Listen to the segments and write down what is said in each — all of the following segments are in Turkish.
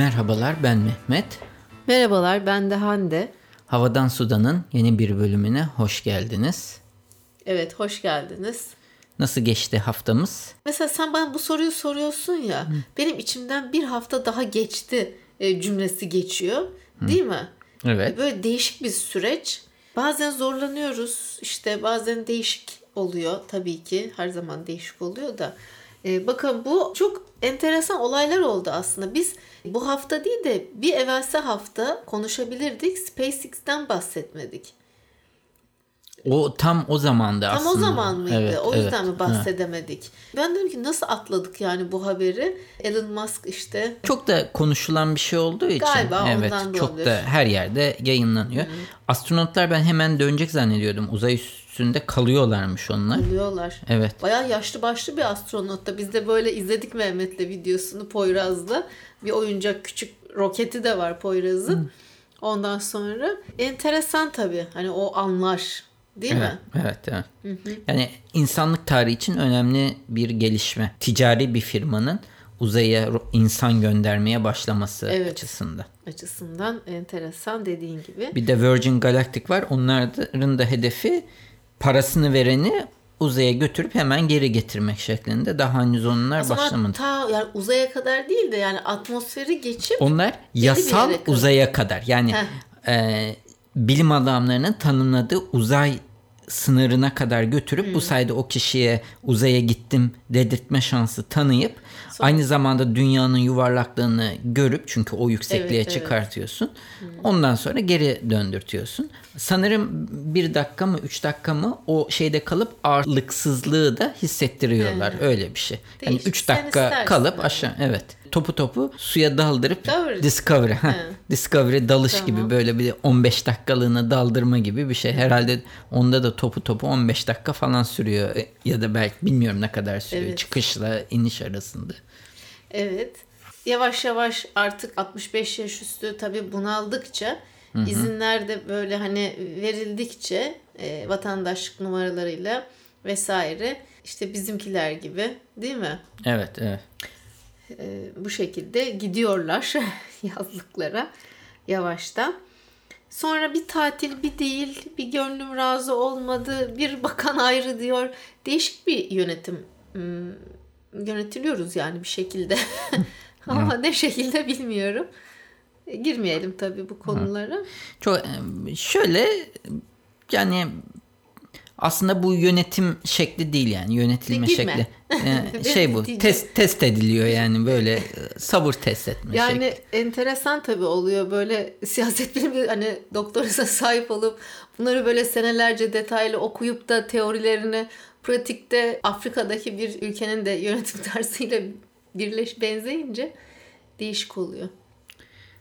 Merhabalar ben Mehmet. Merhabalar ben de Hande. Havadan Sudan'ın yeni bir bölümüne hoş geldiniz. Evet hoş geldiniz. Nasıl geçti haftamız? Mesela sen bana bu soruyu soruyorsun ya. Hı. Benim içimden bir hafta daha geçti e, cümlesi geçiyor. Hı. Değil mi? Evet. Böyle değişik bir süreç. Bazen zorlanıyoruz. İşte bazen değişik oluyor tabii ki. Her zaman değişik oluyor da. E, bakın bu çok enteresan olaylar oldu aslında. Biz bu hafta değil de bir evvelsi hafta konuşabilirdik. SpaceX'ten bahsetmedik. O tam o zamandı tam aslında. Tam o zaman mıydı? Evet, o yüzden evet. mi bahsedemedik? Ha. Ben dedim ki nasıl atladık yani bu haberi? Elon Musk işte. Çok da konuşulan bir şey olduğu için. Galiba evet, ondan çok da her yerde yayınlanıyor. Hı-hı. Astronotlar ben hemen dönecek zannediyordum. Uzay üstünde kalıyorlarmış onlar. Kalıyorlar. Evet. Bayağı yaşlı başlı bir astronot da. Biz de böyle izledik Mehmet'le videosunu Poyraz'la. Bir oyuncak küçük roketi de var Poyraz'ın. Ondan sonra enteresan tabii. Hani o anlar Değil evet, mi? Evet, evet. Hı hı. Yani insanlık tarihi için önemli bir gelişme. Ticari bir firmanın uzaya insan göndermeye başlaması evet, açısından. Açısından enteresan dediğin gibi. Bir de Virgin Galactic var. Onların da hedefi parasını vereni uzaya götürüp hemen geri getirmek şeklinde. Daha henüz onlar o başlamadı. Ta yani uzaya kadar değil de yani atmosferi geçip onlar yasal uzaya kadar. Yani e, bilim adamlarının tanımladığı uzay sınırına kadar götürüp hmm. bu sayede o kişiye uzaya gittim dedirtme şansı tanıyıp Sonra. aynı zamanda dünyanın yuvarlaklığını görüp çünkü o yüksekliğe evet, çıkartıyorsun. Evet. Hmm. Ondan sonra geri döndürtüyorsun. Sanırım bir dakika mı üç dakika mı o şeyde kalıp ağırlıksızlığı da hissettiriyorlar. Hmm. Öyle bir şey. Değişik. Yani üç dakika kalıp aşağı evet topu topu suya daldırıp Discovery, Discovery. Discovery dalış tamam. gibi böyle bir 15 dakikalığına daldırma gibi bir şey. Herhalde onda da topu topu 15 dakika falan sürüyor e, ya da belki bilmiyorum ne kadar sürüyor evet. çıkışla iniş arasında. Evet. Yavaş yavaş artık 65 yaş üstü tabii bunaldıkça Hı-hı. izinler de böyle hani verildikçe e, vatandaşlık numaralarıyla vesaire işte bizimkiler gibi değil mi? Evet, evet e, bu şekilde gidiyorlar yazlıklara yavaştan. Sonra bir tatil bir değil, bir gönlüm razı olmadı, bir bakan ayrı diyor. Değişik bir yönetim hmm, yönetiliyoruz yani bir şekilde. Ama ne şekilde bilmiyorum. Girmeyelim tabii bu konulara. Çok şöyle yani aslında bu yönetim şekli değil yani yönetilme Girme. şekli. Yani şey bu test test ediliyor yani böyle sabır test etme yani şekli. enteresan tabii oluyor böyle siyaset bilimi hani doktorasına sahip olup bunları böyle senelerce detaylı okuyup da teorilerini pratikte Afrika'daki bir ülkenin de yönetim tarzıyla birleş benzeyince değişik oluyor.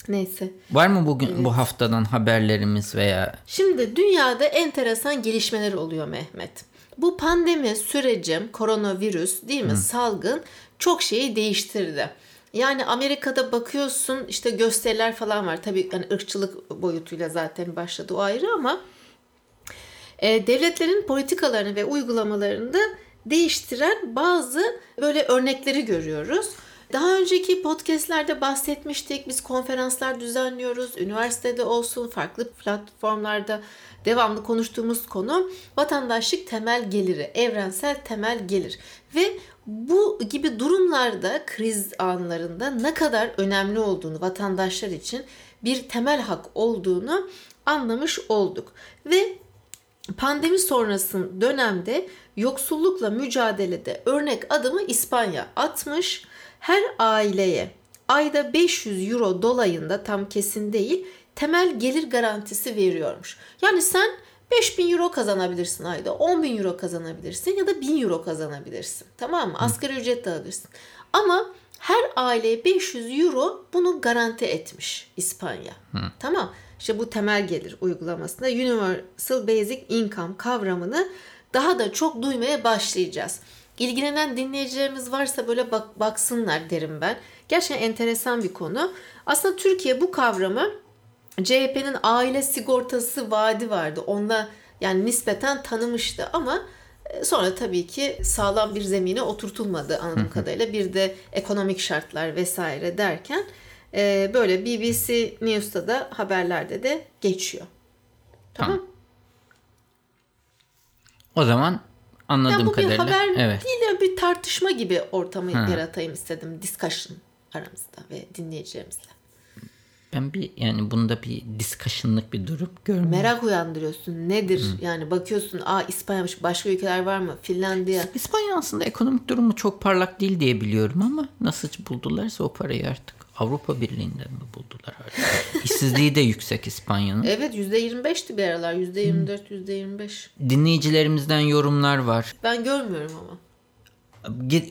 Neyse. Var mı bugün evet. bu haftadan haberlerimiz veya? Şimdi dünyada enteresan gelişmeler oluyor Mehmet. Bu pandemi süreci, koronavirüs değil mi, Hı. salgın çok şeyi değiştirdi. Yani Amerika'da bakıyorsun işte gösteriler falan var. Tabii yani ırkçılık boyutuyla zaten başladı o ayrı ama e, devletlerin politikalarını ve uygulamalarını da değiştiren bazı böyle örnekleri görüyoruz. Daha önceki podcastlerde bahsetmiştik. Biz konferanslar düzenliyoruz. Üniversitede olsun, farklı platformlarda devamlı konuştuğumuz konu vatandaşlık temel geliri, evrensel temel gelir. Ve bu gibi durumlarda, kriz anlarında ne kadar önemli olduğunu vatandaşlar için bir temel hak olduğunu anlamış olduk. Ve pandemi sonrası dönemde yoksullukla mücadelede örnek adımı İspanya atmış her aileye ayda 500 euro dolayında tam kesin değil temel gelir garantisi veriyormuş. Yani sen 5000 euro kazanabilirsin ayda, 10 bin euro kazanabilirsin ya da 1000 euro kazanabilirsin. Tamam mı? Asgari ücret de alırsın. Ama her aileye 500 euro bunu garanti etmiş İspanya. Hı. Tamam. İşte bu temel gelir uygulamasında Universal Basic Income kavramını daha da çok duymaya başlayacağız. İlgilenen dinleyicilerimiz varsa böyle bak, baksınlar derim ben. Gerçekten enteresan bir konu. Aslında Türkiye bu kavramı CHP'nin aile sigortası vaadi vardı. Onda yani nispeten tanımıştı ama e, sonra tabii ki sağlam bir zemine oturtulmadı anladığım kadarıyla. Bir de ekonomik şartlar vesaire derken e, böyle BBC News'ta da haberlerde de geçiyor. Tamam. tamam. O zaman anladığım yani bu kadarıyla. bir haber evet. değil de bir tartışma gibi ortamı ha. yaratayım istedim. Discussion aramızda ve dinleyicilerimizle. Ben bir yani bunda bir discussion'lık bir durum görmüyorum. Merak uyandırıyorsun. Nedir? Hı. Yani bakıyorsun aa İspanya'mış başka ülkeler var mı? Finlandiya. İspanya aslında ekonomik durumu çok parlak değil diye biliyorum ama nasıl buldularsa o parayı artık. Avrupa Birliği'nden mi buldular artık? İşsizliği de yüksek İspanya'nın. Evet %25'ti bir aralar. %24, %25. Dinleyicilerimizden yorumlar var. Ben görmüyorum ama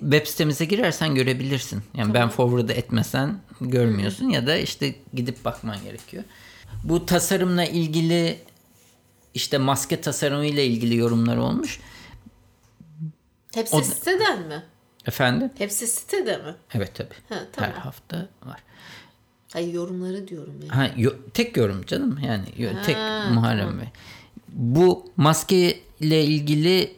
web sitemize girersen görebilirsin. Yani tamam. ben forward'ı etmesen görmüyorsun ya da işte gidip bakman gerekiyor. Bu tasarımla ilgili işte maske tasarımı ile ilgili yorumlar olmuş. Hepsi o... siteden mi? Efendim? Hepsi sitede mi? Evet tabii. Ha, tamam. Her hafta var. Hayır yorumları diyorum yani. Ha, yo, tek yorum canım yani ha, tek Muharrem tamam. Bey. Bu maske ile ilgili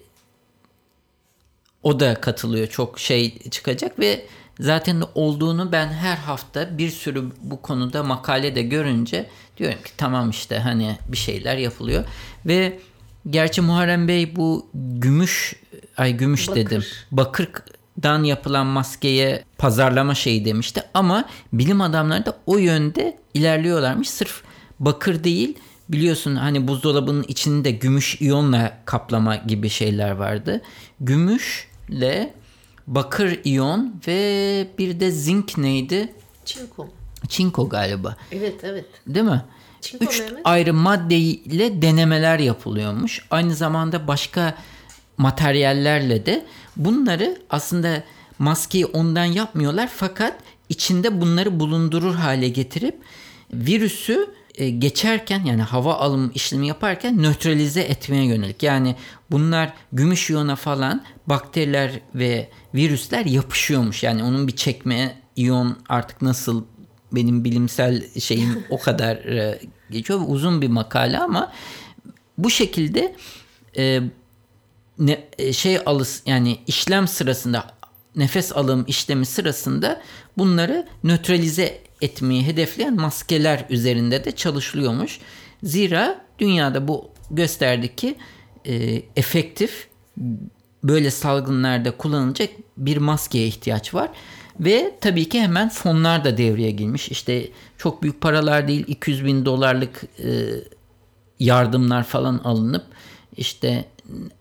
o da katılıyor çok şey çıkacak ve zaten olduğunu ben her hafta bir sürü bu konuda makale de görünce diyorum ki tamam işte hani bir şeyler yapılıyor ve gerçi Muharrem Bey bu gümüş ay gümüş Bakır. dedim bakırdan yapılan maskeye pazarlama şeyi demişti ama bilim adamları da o yönde ilerliyorlarmış sırf bakır değil biliyorsun hani buzdolabının içinde gümüş iyonla kaplama gibi şeyler vardı. Gümüş ile bakır iyon ve bir de zinc neydi? Çinko. Çinko galiba. Evet evet. Değil mi? Çinko Üç Mehmet. ayrı maddeyle denemeler yapılıyormuş. Aynı zamanda başka materyallerle de bunları aslında maskeyi ondan yapmıyorlar fakat içinde bunları bulundurur hale getirip virüsü e, geçerken yani hava alım işlemi yaparken nötralize etmeye yönelik. Yani bunlar gümüş iyona falan bakteriler ve virüsler yapışıyormuş. Yani onun bir çekme iyon artık nasıl benim bilimsel şeyim o kadar e, geçiyor. Uzun bir makale ama bu şekilde e, ne, e, şey alış yani işlem sırasında nefes alım işlemi sırasında bunları nötralize etmeyi hedefleyen maskeler üzerinde de çalışılıyormuş. Zira dünyada bu gösterdi ki e, efektif böyle salgınlarda kullanılacak bir maskeye ihtiyaç var. Ve tabii ki hemen fonlar da devreye girmiş. İşte çok büyük paralar değil 200 bin dolarlık e, yardımlar falan alınıp işte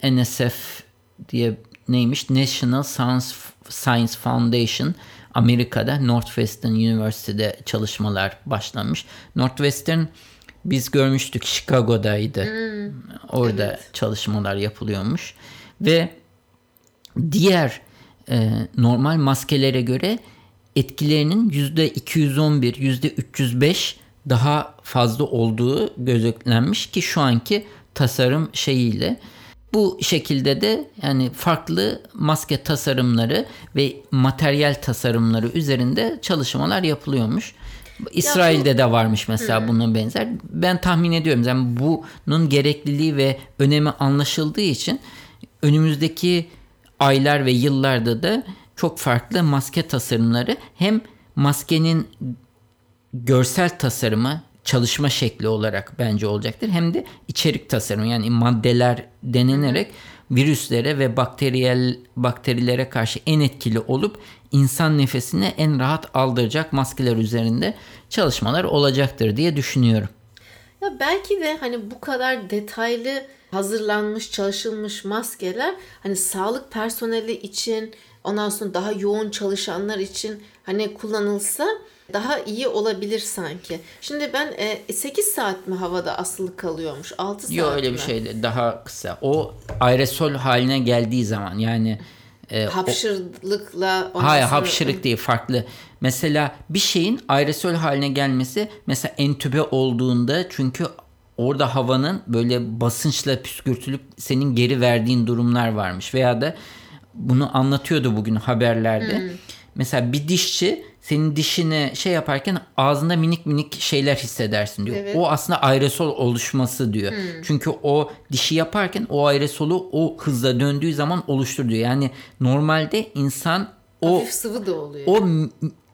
NSF diye neymiş National Science, Science Foundation Amerika'da Northwestern University'de çalışmalar başlamış. Northwestern biz görmüştük Chicago'daydı. Hmm, Orada evet. çalışmalar yapılıyormuş ve diğer e, normal maskelere göre etkilerinin yüzde 211, yüzde 305 daha fazla olduğu gözlemlenmiş ki şu anki tasarım şeyiyle. Bu şekilde de yani farklı maske tasarımları ve materyal tasarımları üzerinde çalışmalar yapılıyormuş. İsrail'de de varmış mesela bunun benzer. Ben tahmin ediyorum yani bunun gerekliliği ve önemi anlaşıldığı için önümüzdeki aylar ve yıllarda da çok farklı maske tasarımları hem maskenin görsel tasarımı çalışma şekli olarak bence olacaktır. Hem de içerik tasarımı yani maddeler denenerek virüslere ve bakteriyel bakterilere karşı en etkili olup insan nefesine en rahat aldıracak maskeler üzerinde çalışmalar olacaktır diye düşünüyorum. Ya belki de hani bu kadar detaylı hazırlanmış, çalışılmış maskeler hani sağlık personeli için ondan sonra daha yoğun çalışanlar için hani kullanılsa daha iyi olabilir sanki. Şimdi ben e, 8 saat mi havada asılı kalıyormuş? 6 saat Yok öyle mi? bir şeydi. Daha kısa. O aerosol haline geldiği zaman yani e, hapşırlıkla hayır sonra... hapşırık değil farklı. Mesela bir şeyin aerosol haline gelmesi mesela entübe olduğunda çünkü orada havanın böyle basınçla püskürtülüp senin geri verdiğin durumlar varmış veya da bunu anlatıyordu bugün haberlerde. Hmm. Mesela bir dişçi senin dişine şey yaparken ağzında minik minik şeyler hissedersin diyor. Evet. O aslında aerosol oluşması diyor. Hmm. Çünkü o dişi yaparken o aerosolu o hızla döndüğü zaman oluştur diyor. Yani normalde insan o Hafif sıvı da oluyor. O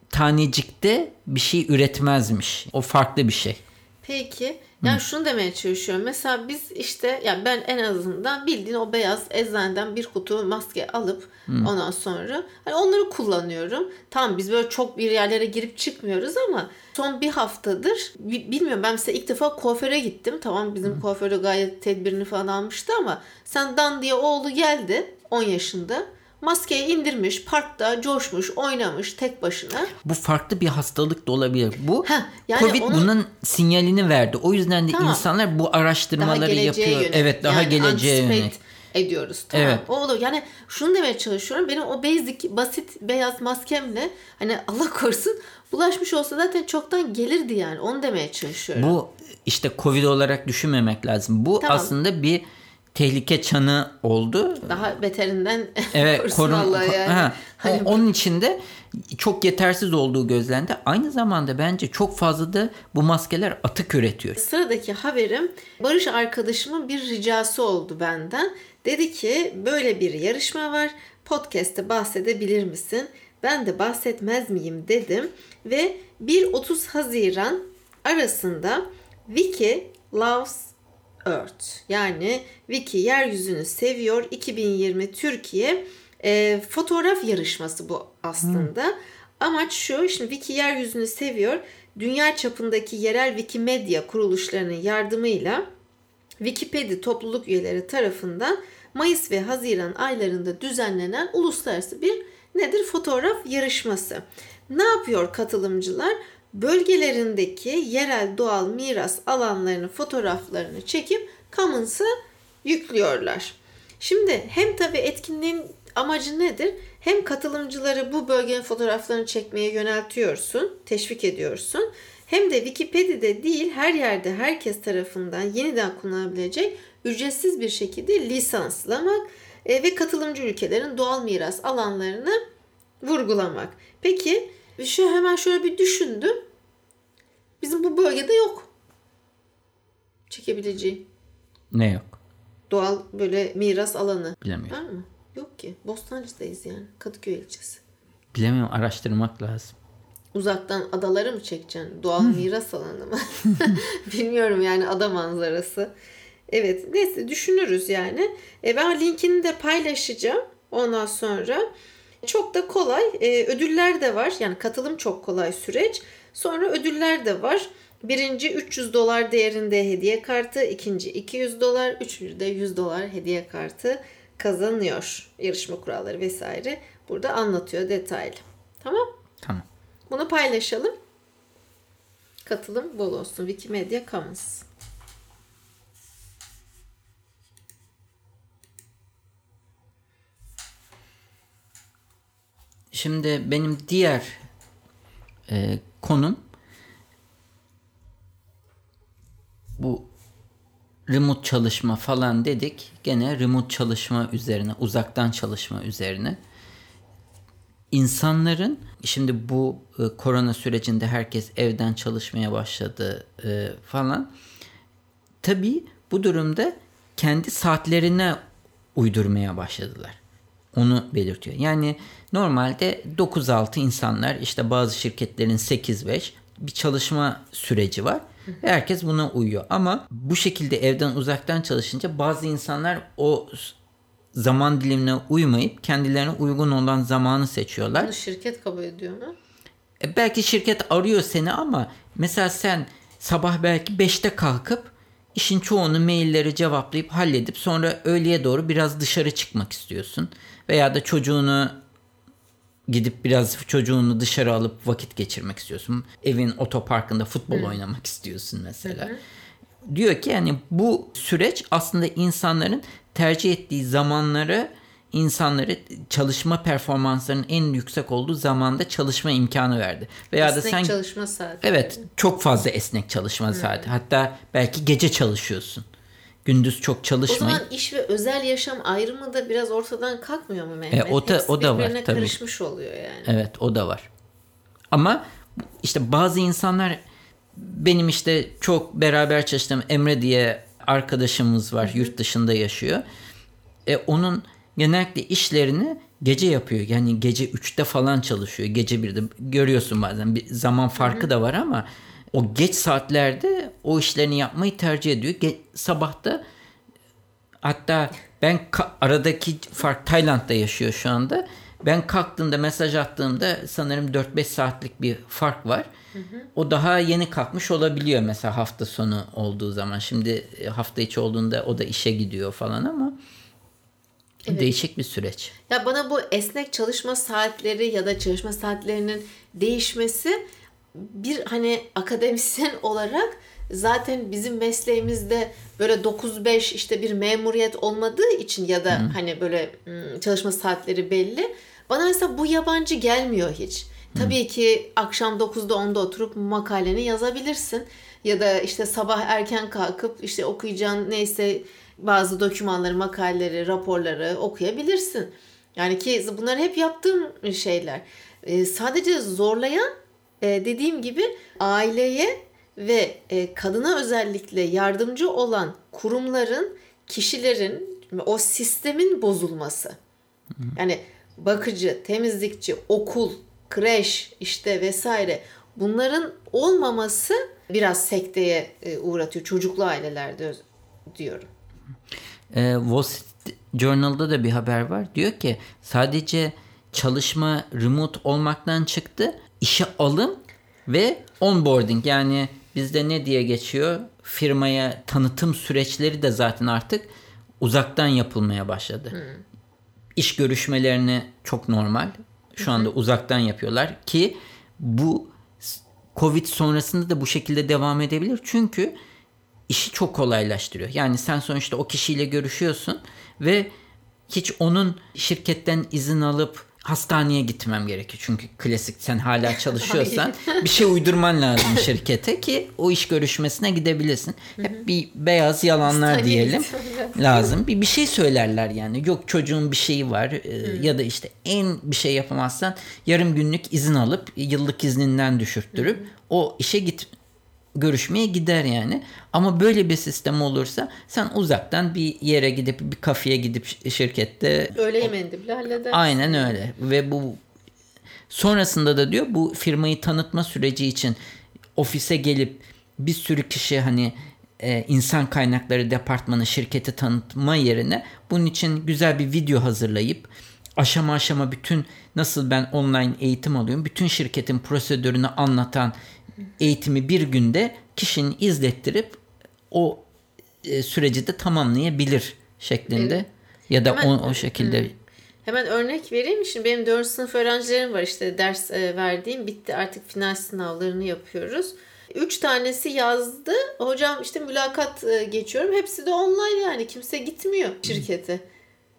tanecikte bir şey üretmezmiş. O farklı bir şey. Peki. Yani Hı. şunu demeye çalışıyorum. Mesela biz işte yani ben en azından bildiğin o beyaz eczaneden bir kutu maske alıp Hı. ondan sonra hani onları kullanıyorum. Tamam biz böyle çok bir yerlere girip çıkmıyoruz ama son bir haftadır bilmiyorum ben mesela ilk defa kuaföre gittim. Tamam bizim Hı. gayet tedbirini falan almıştı ama sen Dan diye oğlu geldi 10 yaşında maskeyi indirmiş, parkta coşmuş, oynamış tek başına. Bu farklı bir hastalık da olabilir. Bu Heh, yani Covid onun... bunun sinyalini verdi. O yüzden de tamam. insanlar bu araştırmaları yapıyor. Yönelik. Evet, daha yani geleceğe yönelik ediyoruz. Tamam. Evet. O olur. Yani şunu demeye çalışıyorum. Benim o basic basit beyaz maskemle hani Allah korusun bulaşmış olsa zaten çoktan gelirdi yani. Onu demeye çalışıyorum. Bu işte Covid olarak düşünmemek lazım. Bu tamam. aslında bir tehlike çanı oldu. Daha beterinden evet, korun Allah yani. Ha, hani onun içinde çok yetersiz olduğu gözlendi. Aynı zamanda bence çok fazla da bu maskeler atık üretiyor. Sıradaki haberim Barış arkadaşımın bir ricası oldu benden. Dedi ki böyle bir yarışma var. Podcast'te bahsedebilir misin? Ben de bahsetmez miyim dedim ve 1-30 Haziran arasında Wiki Loves Earth yani Wiki yeryüzünü seviyor 2020 Türkiye e, fotoğraf yarışması bu aslında. Hmm. Amaç şu şimdi Wiki yeryüzünü seviyor dünya çapındaki yerel Wikimedia kuruluşlarının yardımıyla Wikipedia topluluk üyeleri tarafından Mayıs ve Haziran aylarında düzenlenen uluslararası bir nedir fotoğraf yarışması. Ne yapıyor katılımcılar? Bölgelerindeki yerel doğal miras alanlarının fotoğraflarını çekip Commons'a yüklüyorlar. Şimdi hem tabii etkinliğin amacı nedir? Hem katılımcıları bu bölgenin fotoğraflarını çekmeye yöneltiyorsun, teşvik ediyorsun. Hem de Wikipedia'da değil her yerde herkes tarafından yeniden kullanılabilecek ücretsiz bir şekilde lisanslamak e, ve katılımcı ülkelerin doğal miras alanlarını vurgulamak. Peki şu hemen şöyle bir düşündüm. Bizim bu bölgede yok. Çekebileceği. Ne yok? Doğal böyle miras alanı. Bilemiyorum. Var mı? Yok ki. Bostancı'dayız yani. Kadıköy ilçesi. Bilemiyorum. Araştırmak lazım. Uzaktan adaları mı çekeceksin? Doğal miras alanı mı? Bilmiyorum yani ada manzarası. Evet neyse düşünürüz yani. E, ben linkini de paylaşacağım. Ondan sonra çok da kolay. E, ödüller de var. Yani katılım çok kolay süreç. Sonra ödüller de var. Birinci 300 dolar değerinde hediye kartı, ikinci 200 dolar, üçüncü de 100 dolar hediye kartı kazanıyor. Yarışma kuralları vesaire burada anlatıyor detaylı. Tamam? Tamam. Bunu paylaşalım. Katılım bol olsun. Wikimedia Commons. Şimdi benim diğer e, konum bu remote çalışma falan dedik. Gene remote çalışma üzerine, uzaktan çalışma üzerine. İnsanların şimdi bu e, korona sürecinde herkes evden çalışmaya başladı e, falan. Tabii bu durumda kendi saatlerine uydurmaya başladılar. Onu belirtiyor. Yani normalde 9-6 insanlar işte bazı şirketlerin 8-5 bir çalışma süreci var. Ve herkes buna uyuyor. Ama bu şekilde evden uzaktan çalışınca bazı insanlar o zaman dilimine uymayıp kendilerine uygun olan zamanı seçiyorlar. Bunu şirket kabul ediyor mu? E belki şirket arıyor seni ama mesela sen sabah belki 5'te kalkıp işin çoğunu mailleri cevaplayıp halledip sonra öğleye doğru biraz dışarı çıkmak istiyorsun. Veya da çocuğunu gidip biraz çocuğunu dışarı alıp vakit geçirmek istiyorsun. Evin otoparkında futbol Hı. oynamak istiyorsun mesela. Hı. Diyor ki yani bu süreç aslında insanların tercih ettiği zamanları insanları çalışma performanslarının en yüksek olduğu zamanda çalışma imkanı verdi. Veya esnek da sen çalışma saati. Evet, çok fazla esnek çalışma hmm. saati. Hatta belki gece çalışıyorsun. Gündüz çok çalışmayın. O zaman iş ve özel yaşam ayrımı da biraz ortadan kalkmıyor mu Mehmet? E, o da o da var tabii. karışmış oluyor yani. Evet, o da var. Ama işte bazı insanlar benim işte çok beraber çalıştığım Emre diye arkadaşımız var. Hı-hı. Yurt dışında yaşıyor. E, onun genellikle işlerini gece yapıyor. Yani gece 3'te falan çalışıyor. Gece 1'de görüyorsun bazen bir zaman farkı da var ama o geç saatlerde o işlerini yapmayı tercih ediyor. Ge- sabahta hatta ben aradaki fark Tayland'da yaşıyor şu anda. Ben kalktığımda mesaj attığımda sanırım 4-5 saatlik bir fark var. Hı hı. O daha yeni kalkmış olabiliyor mesela hafta sonu olduğu zaman. Şimdi e, hafta içi olduğunda o da işe gidiyor falan ama evet. değişik bir süreç. Ya bana bu esnek çalışma saatleri ya da çalışma saatlerinin değişmesi bir hani akademisyen olarak zaten bizim mesleğimizde böyle 9-5 işte bir memuriyet olmadığı için ya da Hı. hani böyle çalışma saatleri belli. Bana mesela bu yabancı gelmiyor hiç. Tabii ki akşam 9'da 10'da oturup makaleni yazabilirsin. Ya da işte sabah erken kalkıp işte okuyacağın neyse bazı dokümanları, makaleleri, raporları okuyabilirsin. Yani ki bunlar hep yaptığım şeyler. Ee, sadece zorlayan e, dediğim gibi aileye ve e, kadına özellikle yardımcı olan kurumların, kişilerin o sistemin bozulması. Yani bakıcı, temizlikçi, okul, kreş işte vesaire bunların olmaması biraz sekteye e, uğratıyor çocuklu ailelerde diyorum. E, Wall Street Journal'da da bir haber var. Diyor ki sadece çalışma remote olmaktan çıktı. İşe alım ve onboarding yani bizde ne diye geçiyor? Firmaya tanıtım süreçleri de zaten artık uzaktan yapılmaya başladı. Hmm. İş görüşmelerini çok normal şu anda uzaktan yapıyorlar ki bu Covid sonrasında da bu şekilde devam edebilir. Çünkü işi çok kolaylaştırıyor. Yani sen sonuçta o kişiyle görüşüyorsun ve hiç onun şirketten izin alıp hastaneye gitmem gerekiyor. Çünkü klasik sen hala çalışıyorsan bir şey uydurman lazım şirkete ki o iş görüşmesine gidebilirsin. Hep bir beyaz yalanlar diyelim lazım. Bir bir şey söylerler yani. Yok çocuğun bir şeyi var e, ya da işte en bir şey yapamazsan yarım günlük izin alıp yıllık izninden düşürttürüp o işe git görüşmeye gider yani. Ama böyle bir sistem olursa sen uzaktan bir yere gidip bir kafeye gidip şirkette öğle yemeğinde bile halledersin. Aynen öyle. Ve bu sonrasında da diyor bu firmayı tanıtma süreci için ofise gelip bir sürü kişi hani e, insan kaynakları departmanı şirketi tanıtma yerine bunun için güzel bir video hazırlayıp aşama aşama bütün nasıl ben online eğitim alıyorum bütün şirketin prosedürünü anlatan eğitimi bir günde kişinin izlettirip o e, süreci de tamamlayabilir şeklinde evet. ya da hemen, o, o şekilde. Hı. Hemen örnek vereyim. Şimdi benim 4 sınıf öğrencilerim var işte ders e, verdiğim. Bitti artık final sınavlarını yapıyoruz. Üç tanesi yazdı. Hocam işte mülakat e, geçiyorum. Hepsi de online yani. Kimse gitmiyor şirkete.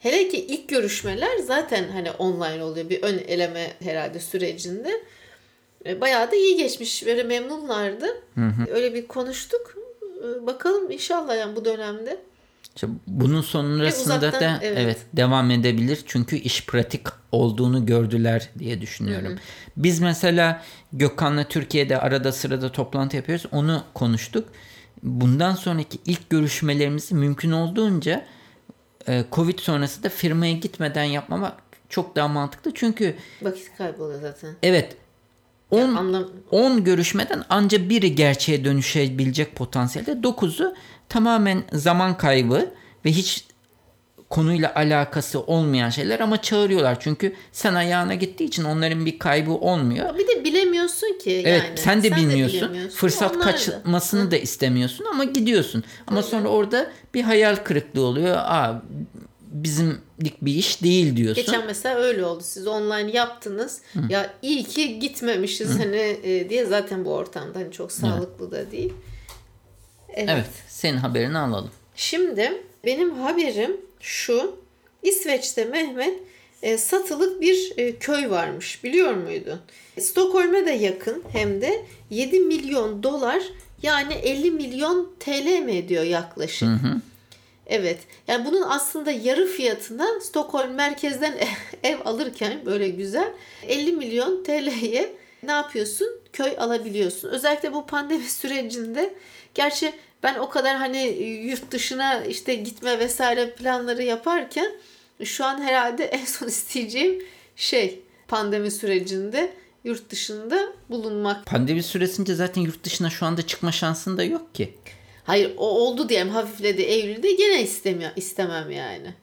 Hele ki ilk görüşmeler zaten hani online oluyor. Bir ön eleme herhalde sürecinde. E, bayağı da iyi geçmiş. Böyle memnunlardı. Hı hı. Öyle bir konuştuk. E, bakalım inşallah yani bu dönemde. İşte bunun sonrasında uzaktan, da evet. evet devam edebilir çünkü iş pratik olduğunu gördüler diye düşünüyorum. Hı hı. Biz mesela Gökhan'la Türkiye'de arada sırada toplantı yapıyoruz. Onu konuştuk. Bundan sonraki ilk görüşmelerimizi mümkün olduğunca e, Covid sonrası da firmaya gitmeden yapmamak çok daha mantıklı. Çünkü vakit kayboluyor zaten. Evet. 10 10 görüşmeden ancak biri gerçeğe dönüşebilecek potansiyelde 9'u tamamen zaman kaybı ve hiç konuyla alakası olmayan şeyler ama çağırıyorlar. Çünkü sen ayağına gittiği için onların bir kaybı olmuyor. Bir de bilemiyorsun ki evet, yani. sen de sen bilmiyorsun. De bilemiyorsun. Fırsat Onlar kaçmasını da. da istemiyorsun ama gidiyorsun. Ama Hı. sonra orada bir hayal kırıklığı oluyor. Aa bizimlik bir iş değil diyorsun. Geçen mesela öyle oldu. Siz online yaptınız. Hı. Ya iyi ki gitmemişiz Hı. hani e, diye zaten bu ortamda hani çok sağlıklı evet. da değil. Evet. evet. Senin haberini alalım. Şimdi benim haberim şu. İsveç'te Mehmet e, satılık bir e, köy varmış. Biliyor muydun? Stockholm'e de yakın hem de 7 milyon dolar yani 50 milyon TL mi ediyor yaklaşık? Hı hı. Evet. Yani bunun aslında yarı fiyatına Stockholm merkezden ev alırken böyle güzel 50 milyon TL'ye ne yapıyorsun? Köy alabiliyorsun. Özellikle bu pandemi sürecinde gerçi ben o kadar hani yurt dışına işte gitme vesaire planları yaparken Şu an herhalde en son isteyeceğim şey pandemi sürecinde yurt dışında bulunmak. Pandemi süresince zaten yurt dışına şu anda çıkma şansın da yok ki. Hayır o oldu diyelim hafifledi Eylül'de gene istemiyor, istemem yani.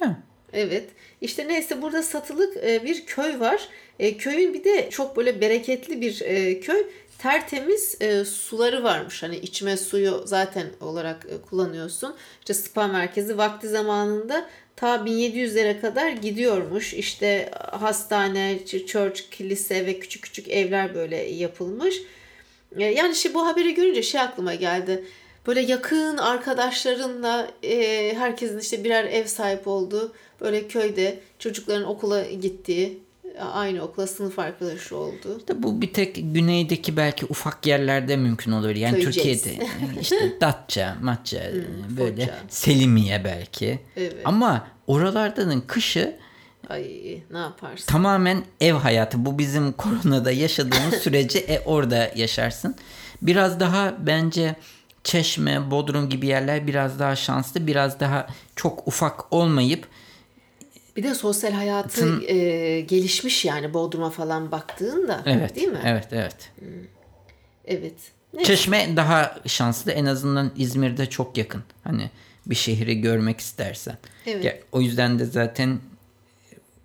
Ha. Evet. İşte neyse burada satılık e, bir köy var. E, köyün bir de çok böyle bereketli bir e, köy. Tertemiz suları varmış. Hani içme suyu zaten olarak kullanıyorsun. İşte spa merkezi vakti zamanında ta 1700'lere kadar gidiyormuş. İşte hastane, church, kilise ve küçük küçük evler böyle yapılmış. Yani işte bu haberi görünce şey aklıma geldi. Böyle yakın arkadaşlarınla e, herkesin işte birer ev sahip olduğu böyle köyde çocukların okula gittiği aynı okula sınıf arkadaşı oldu. İşte bu bir tek güneydeki belki ufak yerlerde mümkün olur. Yani Köyceğiz. Türkiye'de işte Datça, Matça, hmm, böyle. Selimiye belki. Evet. Ama oralardanın kışı Ay ne yaparsın? Tamamen ev hayatı. Bu bizim koronada yaşadığımız sürece e, orada yaşarsın. Biraz daha bence Çeşme, Bodrum gibi yerler biraz daha şanslı. Biraz daha çok ufak olmayıp bir de sosyal hayatı Tın... e, gelişmiş yani Bodrum'a falan baktığında evet, değil mi? Evet, evet. Hmm. Evet. Neyse. Çeşme daha şanslı. En azından İzmir'de çok yakın. Hani bir şehri görmek istersen. Evet. Ya, o yüzden de zaten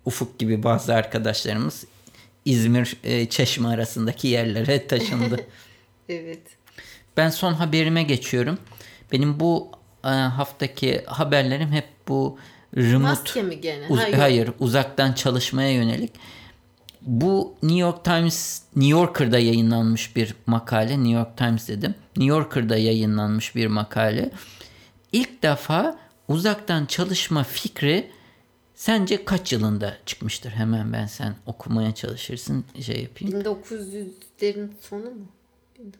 Ufuk gibi bazı arkadaşlarımız İzmir e, Çeşme arasındaki yerlere taşındı. evet. Ben son haberime geçiyorum. Benim bu e, haftaki haberlerim hep bu remote Maske mi gene? Uz- ha, hayır, uzaktan çalışmaya yönelik. Bu New York Times New Yorker'da yayınlanmış bir makale. New York Times dedim. New Yorker'da yayınlanmış bir makale. İlk defa uzaktan çalışma fikri Sence kaç yılında çıkmıştır? Hemen ben sen okumaya çalışırsın şey yapayım. 1900'lerin sonu mu? 1900.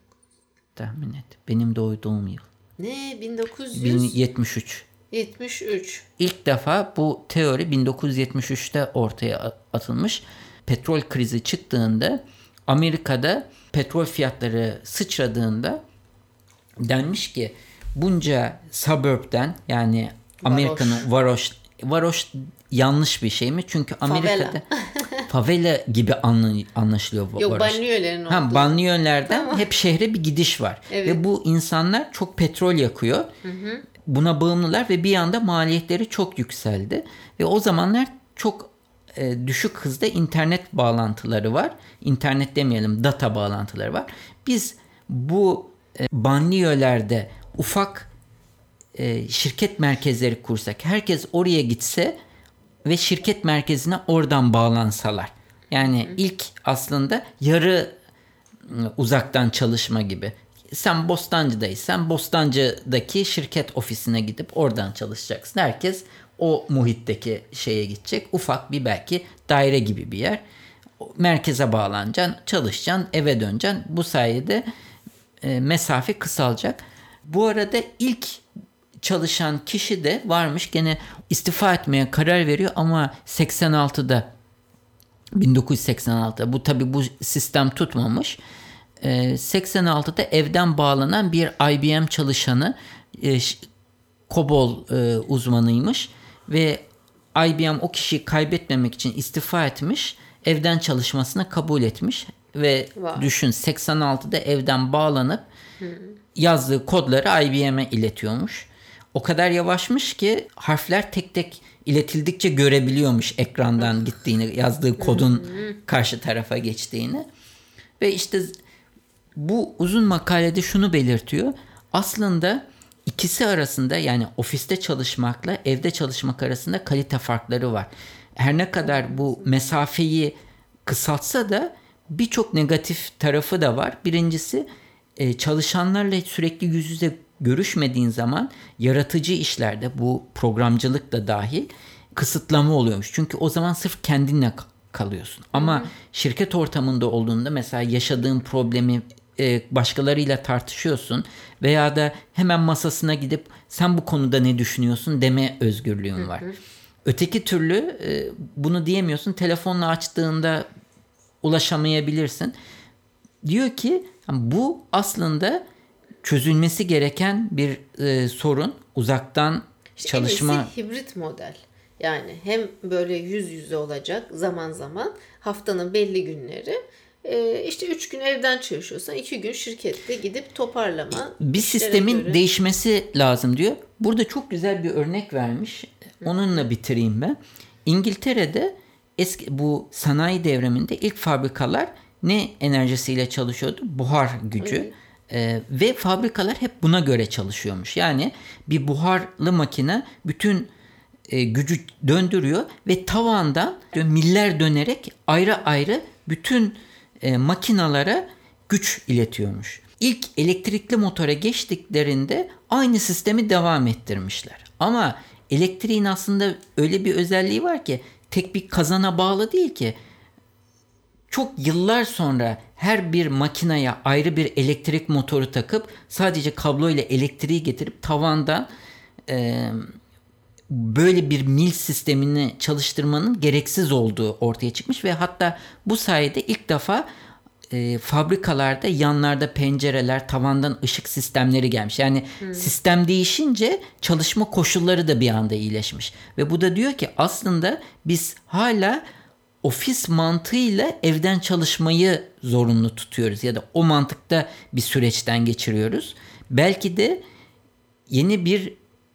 Tahmin et. Benim doğduğum yıl. Ne? 1900? 1073. 73. İlk defa bu teori 1973'te ortaya atılmış. Petrol krizi çıktığında Amerika'da petrol fiyatları sıçradığında denmiş ki bunca suburb'den yani Amerika'nın varoş varoş yanlış bir şey mi? Çünkü Amerika'da favela, favela gibi anlaşılıyor bu Yok banliyölerin olduğu. Ha, banliyölerden tamam. hep şehre bir gidiş var. Evet. Ve bu insanlar çok petrol yakıyor. Hı hı. Buna bağımlılar ve bir anda maliyetleri çok yükseldi. Ve o zamanlar çok e, düşük hızda internet bağlantıları var. İnternet demeyelim data bağlantıları var. Biz bu e, banliyölerde ufak e, şirket merkezleri kursak, herkes oraya gitse ve şirket merkezine oradan bağlansalar. Yani ilk aslında yarı ıı, uzaktan çalışma gibi. Sen Bostancı'daysan Bostancı'daki şirket ofisine gidip oradan çalışacaksın. Herkes o muhitteki şeye gidecek. Ufak bir belki daire gibi bir yer. Merkeze bağlanacaksın, çalışacaksın, eve döneceksin. Bu sayede e, mesafe kısalacak. Bu arada ilk çalışan kişi de varmış gene istifa etmeye karar veriyor ama 86'da 1986'da bu tabi bu sistem tutmamış. 86'da ee, evden bağlanan bir IBM çalışanı e, COBOL e, uzmanıymış ve IBM o kişiyi kaybetmemek için istifa etmiş. Evden çalışmasını kabul etmiş ve wow. düşün 86'da evden bağlanıp hmm. yazdığı kodları IBM'e iletiyormuş o kadar yavaşmış ki harfler tek tek iletildikçe görebiliyormuş ekrandan gittiğini, yazdığı kodun karşı tarafa geçtiğini. Ve işte bu uzun makalede şunu belirtiyor. Aslında ikisi arasında yani ofiste çalışmakla evde çalışmak arasında kalite farkları var. Her ne kadar bu mesafeyi kısaltsa da birçok negatif tarafı da var. Birincisi e, çalışanlarla sürekli yüz yüze görüşmediğin zaman yaratıcı işlerde bu programcılık da dahil kısıtlama oluyormuş. Çünkü o zaman sırf kendinle kalıyorsun. Ama Hı-hı. şirket ortamında olduğunda mesela yaşadığın problemi e, başkalarıyla tartışıyorsun veya da hemen masasına gidip sen bu konuda ne düşünüyorsun deme özgürlüğün var. Hı-hı. Öteki türlü e, bunu diyemiyorsun. Telefonla açtığında ulaşamayabilirsin. Diyor ki bu aslında çözülmesi gereken bir e, sorun uzaktan işte çalışma hibrit model. Yani hem böyle yüz yüze olacak zaman zaman haftanın belli günleri e, işte üç gün evden çalışıyorsan iki gün şirkette gidip toparlama. Bir sistemin göre... değişmesi lazım diyor. Burada çok güzel bir örnek vermiş. Onunla bitireyim ben. İngiltere'de eski bu sanayi devriminde ilk fabrikalar ne enerjisiyle çalışıyordu? Buhar gücü. Evet. Ee, ve fabrikalar hep buna göre çalışıyormuş. Yani bir buharlı makine bütün e, gücü döndürüyor ve tavandan miller dönerek ayrı ayrı bütün e, makinalara güç iletiyormuş. İlk elektrikli motora geçtiklerinde aynı sistemi devam ettirmişler. Ama elektriğin aslında öyle bir özelliği var ki tek bir kazana bağlı değil ki. Çok yıllar sonra her bir makineye ayrı bir elektrik motoru takıp sadece kablo ile elektriği getirip tavandan e, böyle bir mil sistemini çalıştırmanın gereksiz olduğu ortaya çıkmış ve hatta bu sayede ilk defa e, fabrikalarda yanlarda pencereler, tavandan ışık sistemleri gelmiş. Yani hmm. sistem değişince çalışma koşulları da bir anda iyileşmiş. Ve bu da diyor ki aslında biz hala ofis mantığıyla evden çalışmayı zorunlu tutuyoruz ya da o mantıkta bir süreçten geçiriyoruz. Belki de yeni bir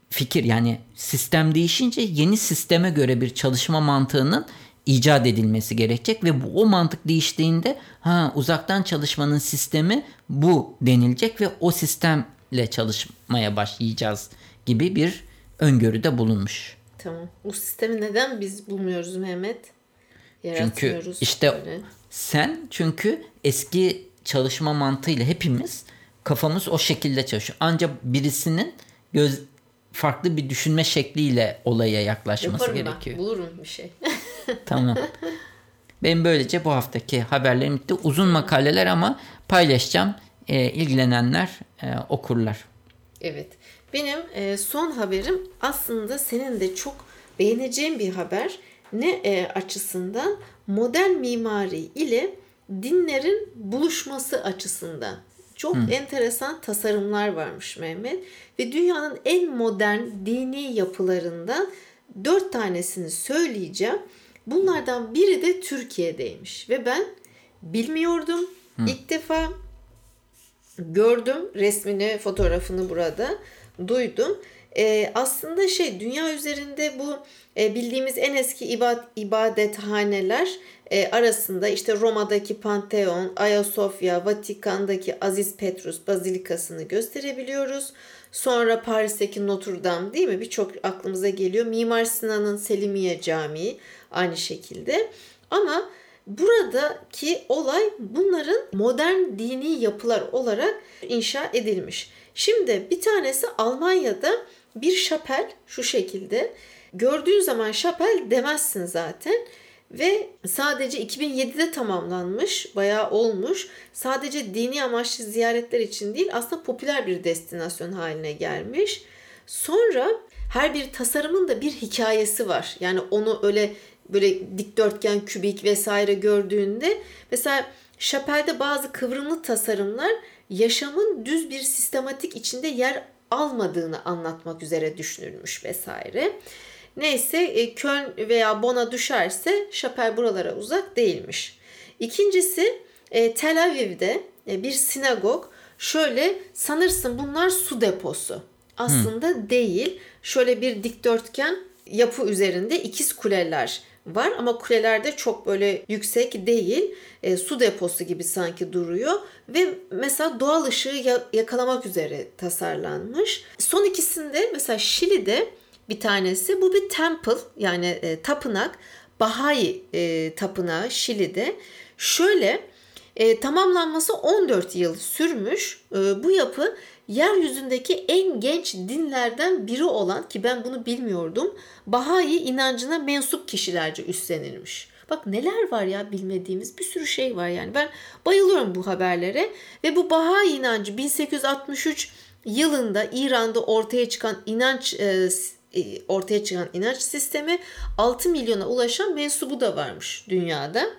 fikir yani sistem değişince yeni sisteme göre bir çalışma mantığının icat edilmesi gerekecek ve bu o mantık değiştiğinde ha uzaktan çalışmanın sistemi bu denilecek ve o sistemle çalışmaya başlayacağız gibi bir öngörüde bulunmuş. Tamam. Bu sistemi neden biz bulmuyoruz Mehmet? Çünkü işte böyle. sen çünkü eski çalışma mantığıyla hepimiz kafamız o şekilde çalışıyor. Ancak birisinin göz farklı bir düşünme şekliyle olaya yaklaşması Yaparım gerekiyor. Ben. Bulurum bir şey. tamam. Benim böylece bu haftaki haberlerim bitti. Uzun makaleler ama paylaşacağım. E, ilgilenenler e, okurlar. Evet. Benim e, son haberim aslında senin de çok beğeneceğin bir haber. Ne e, açısından? Modern mimari ile dinlerin buluşması açısından. Çok Hı. enteresan tasarımlar varmış Mehmet. Ve dünyanın en modern dini yapılarından dört tanesini söyleyeceğim. Bunlardan biri de Türkiye'deymiş. Ve ben bilmiyordum. Hı. İlk defa gördüm resmini, fotoğrafını burada. Duydum. Ee, aslında şey dünya üzerinde bu e, bildiğimiz en eski ibad, ibadethaneler e, arasında işte Roma'daki Pantheon, Ayasofya, Vatikan'daki Aziz Petrus Bazilikası'nı gösterebiliyoruz. Sonra Paris'teki Notre Dame değil mi? Birçok aklımıza geliyor. Mimar Sinan'ın Selimiye Camii aynı şekilde. Ama buradaki olay bunların modern dini yapılar olarak inşa edilmiş. Şimdi bir tanesi Almanya'da bir şapel şu şekilde. Gördüğün zaman şapel demezsin zaten ve sadece 2007'de tamamlanmış, bayağı olmuş. Sadece dini amaçlı ziyaretler için değil aslında popüler bir destinasyon haline gelmiş. Sonra her bir tasarımın da bir hikayesi var. Yani onu öyle böyle dikdörtgen, kübik vesaire gördüğünde mesela şapelde bazı kıvrımlı tasarımlar yaşamın düz bir sistematik içinde yer almadığını anlatmak üzere düşünülmüş vesaire. Neyse e, Köln veya Bon'a düşerse Şapel buralara uzak değilmiş. İkincisi e, Tel Aviv'de e, bir sinagog şöyle sanırsın bunlar su deposu. Aslında hmm. değil. Şöyle bir dikdörtgen yapı üzerinde ikiz kuleler var ama kulelerde çok böyle yüksek değil. E, su deposu gibi sanki duruyor ve mesela doğal ışığı yakalamak üzere tasarlanmış. Son ikisinde mesela Şili'de bir tanesi. Bu bir temple yani e, tapınak. Bahai e, tapınağı Şili'de. Şöyle e, tamamlanması 14 yıl sürmüş. E, bu yapı yeryüzündeki en genç dinlerden biri olan ki ben bunu bilmiyordum. Bahai inancına mensup kişilerce üstlenilmiş. Bak neler var ya bilmediğimiz bir sürü şey var yani. Ben bayılıyorum bu haberlere ve bu Bahai inancı 1863 yılında İran'da ortaya çıkan inanç e, ortaya çıkan inanç sistemi 6 milyona ulaşan mensubu da varmış dünyada.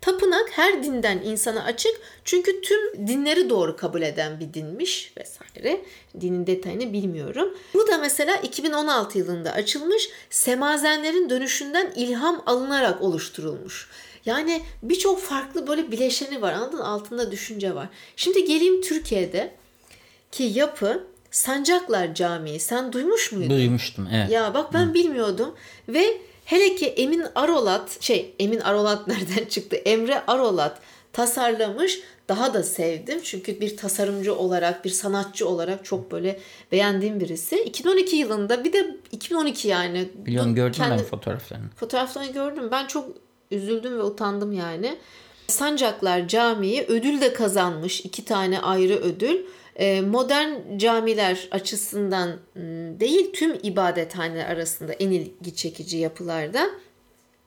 Tapınak her dinden insana açık çünkü tüm dinleri doğru kabul eden bir dinmiş vesaire. Dinin detayını bilmiyorum. Bu da mesela 2016 yılında açılmış semazenlerin dönüşünden ilham alınarak oluşturulmuş. Yani birçok farklı böyle bileşeni var anladın Altında düşünce var. Şimdi geleyim Türkiye'de ki yapı Sancaklar Camii. Sen duymuş muydun? Duymuştum evet. Ya bak ben Hı. bilmiyordum ve hele ki Emin Arolat şey Emin Arolat nereden çıktı? Emre Arolat tasarlamış. Daha da sevdim çünkü bir tasarımcı olarak, bir sanatçı olarak çok böyle beğendiğim birisi. 2012 yılında bir de 2012 yani. Biliyorum gördüm kendi, ben fotoğraflarını. Fotoğraflarını gördüm. Ben çok üzüldüm ve utandım yani. Sancaklar Camii ödül de kazanmış. iki tane ayrı ödül. Ee, modern camiler açısından ıı, değil tüm ibadethaneler arasında en ilgi çekici yapılardan.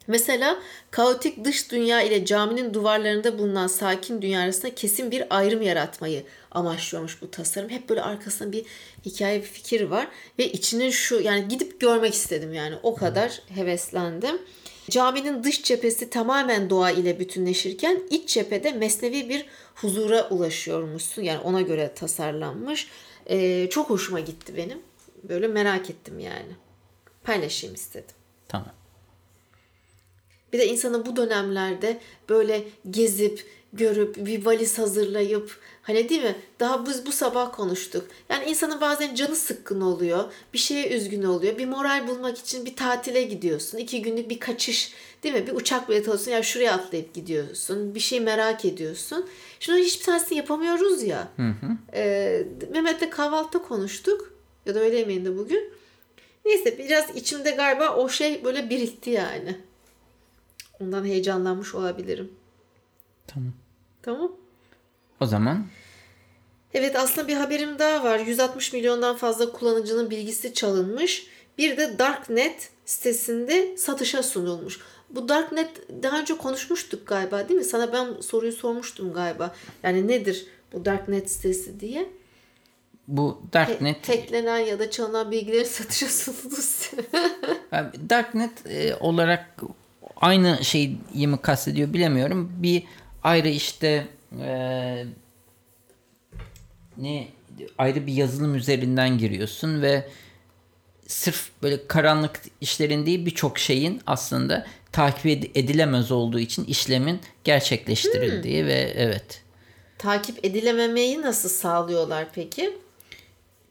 Mesela kaotik dış dünya ile caminin duvarlarında bulunan sakin dünya arasında kesin bir ayrım yaratmayı amaçlıyormuş bu tasarım. Hep böyle arkasında bir hikaye, bir fikir var ve içine şu yani gidip görmek istedim yani o kadar heveslendim. Caminin dış cephesi tamamen doğa ile bütünleşirken iç cephede mesnevi bir huzura ulaşıyormuşsun. Yani ona göre tasarlanmış. Ee, çok hoşuma gitti benim. Böyle merak ettim yani. Paylaşayım istedim. Tamam. Bir de insanın bu dönemlerde böyle gezip, görüp, bir valiz hazırlayıp Hani değil mi? Daha biz bu sabah konuştuk. Yani insanın bazen canı sıkkın oluyor. Bir şeye üzgün oluyor. Bir moral bulmak için bir tatile gidiyorsun. iki günlük bir kaçış değil mi? Bir uçak bileti alıyorsun. Ya şuraya atlayıp gidiyorsun. Bir şey merak ediyorsun. Şimdi hiçbir tanesini yapamıyoruz ya. Hı hı. Ee, Mehmet'le kahvaltıda konuştuk. Ya da öğle yemeğinde bugün. Neyse biraz içimde galiba o şey böyle birikti yani. Ondan heyecanlanmış olabilirim. Tamam. Tamam. O zaman Evet aslında bir haberim daha var. 160 milyondan fazla kullanıcının bilgisi çalınmış. Bir de Darknet sitesinde satışa sunulmuş. Bu Darknet daha önce konuşmuştuk galiba değil mi? Sana ben soruyu sormuştum galiba. Yani nedir bu Darknet sitesi diye. Bu Darknet... Te- teklenen ya da çalınan bilgileri satışa sunuldu. Darknet e, olarak aynı şeyi mi kastediyor bilemiyorum. Bir ayrı işte e, ne ayrı bir yazılım üzerinden giriyorsun ve sırf böyle karanlık işlerin değil birçok şeyin aslında takip edilemez olduğu için işlemin gerçekleştirildiği hmm. ve evet. Takip edilememeyi nasıl sağlıyorlar peki?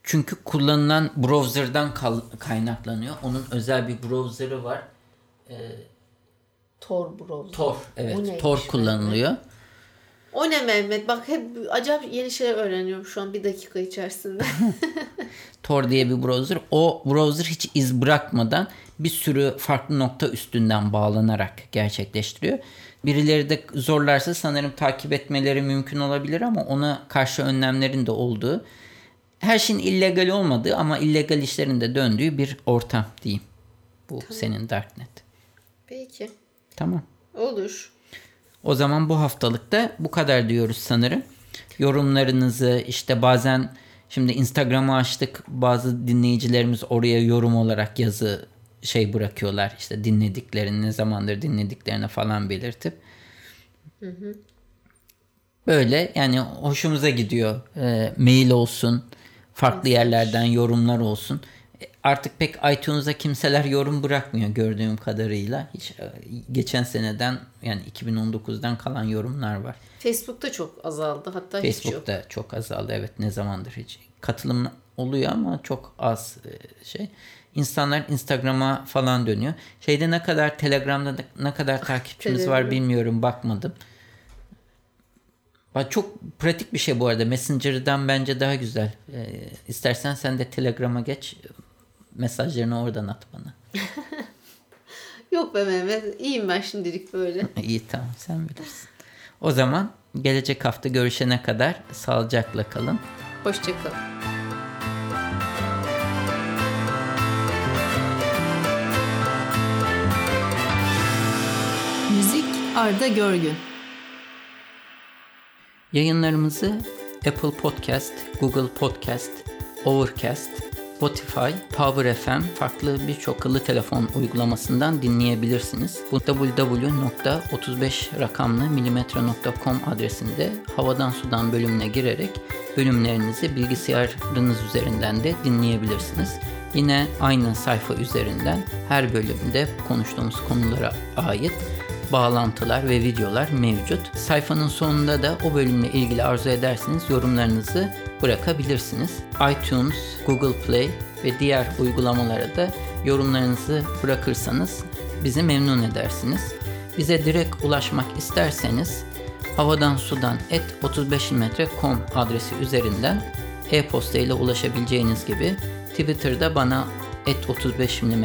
Çünkü kullanılan browser'dan kaynaklanıyor. Onun özel bir browser'ı var. Ee, Tor browser. Tor evet. Tor kullanılıyor. Yani? O ne Mehmet? Bak hep acayip yeni şeyler öğreniyorum şu an bir dakika içerisinde. Tor diye bir browser. O browser hiç iz bırakmadan bir sürü farklı nokta üstünden bağlanarak gerçekleştiriyor. Birileri de zorlarsa sanırım takip etmeleri mümkün olabilir ama ona karşı önlemlerin de olduğu, her şeyin illegal olmadığı ama illegal işlerin de döndüğü bir ortam diyeyim. Bu tamam. senin Darknet. Peki. Tamam. Olur. O zaman bu haftalıkta bu kadar diyoruz sanırım. Yorumlarınızı işte bazen şimdi Instagram'ı açtık. Bazı dinleyicilerimiz oraya yorum olarak yazı şey bırakıyorlar. İşte dinlediklerini ne zamandır dinlediklerini falan belirtip. Hı hı. Böyle yani hoşumuza gidiyor. E, mail olsun, farklı yerlerden yorumlar olsun artık pek iTunes'a kimseler yorum bırakmıyor gördüğüm kadarıyla. Hiç e, geçen seneden yani 2019'dan kalan yorumlar var. Facebook'ta çok azaldı hatta Facebook'ta hiç yok. çok azaldı evet ne zamandır hiç. Katılım oluyor ama çok az e, şey. İnsanlar Instagram'a falan dönüyor. Şeyde ne kadar Telegram'da ne kadar takipçimiz var bilmiyorum bakmadım. Çok pratik bir şey bu arada. Messenger'dan bence daha güzel. Ee, istersen sen de Telegram'a geç mesajlarını oradan at bana. Yok be Mehmet. İyiyim ben şimdilik böyle. İyi tamam sen bilirsin. O zaman gelecek hafta görüşene kadar sağlıcakla kalın. Hoşçakalın. Müzik Arda Görgün Yayınlarımızı Apple Podcast, Google Podcast, Overcast, Spotify, Power FM, farklı birçok akıllı telefon uygulamasından dinleyebilirsiniz. Bu www.35 rakamlı milimetre.com adresinde havadan sudan bölümüne girerek bölümlerinizi bilgisayarınız üzerinden de dinleyebilirsiniz. Yine aynı sayfa üzerinden her bölümde konuştuğumuz konulara ait bağlantılar ve videolar mevcut. Sayfanın sonunda da o bölümle ilgili arzu ederseniz yorumlarınızı bırakabilirsiniz. iTunes, Google Play ve diğer uygulamalara da yorumlarınızı bırakırsanız bizi memnun edersiniz. Bize direkt ulaşmak isterseniz havadan sudan et 35mm.com adresi üzerinden e-posta ile ulaşabileceğiniz gibi Twitter'da bana et 35 mm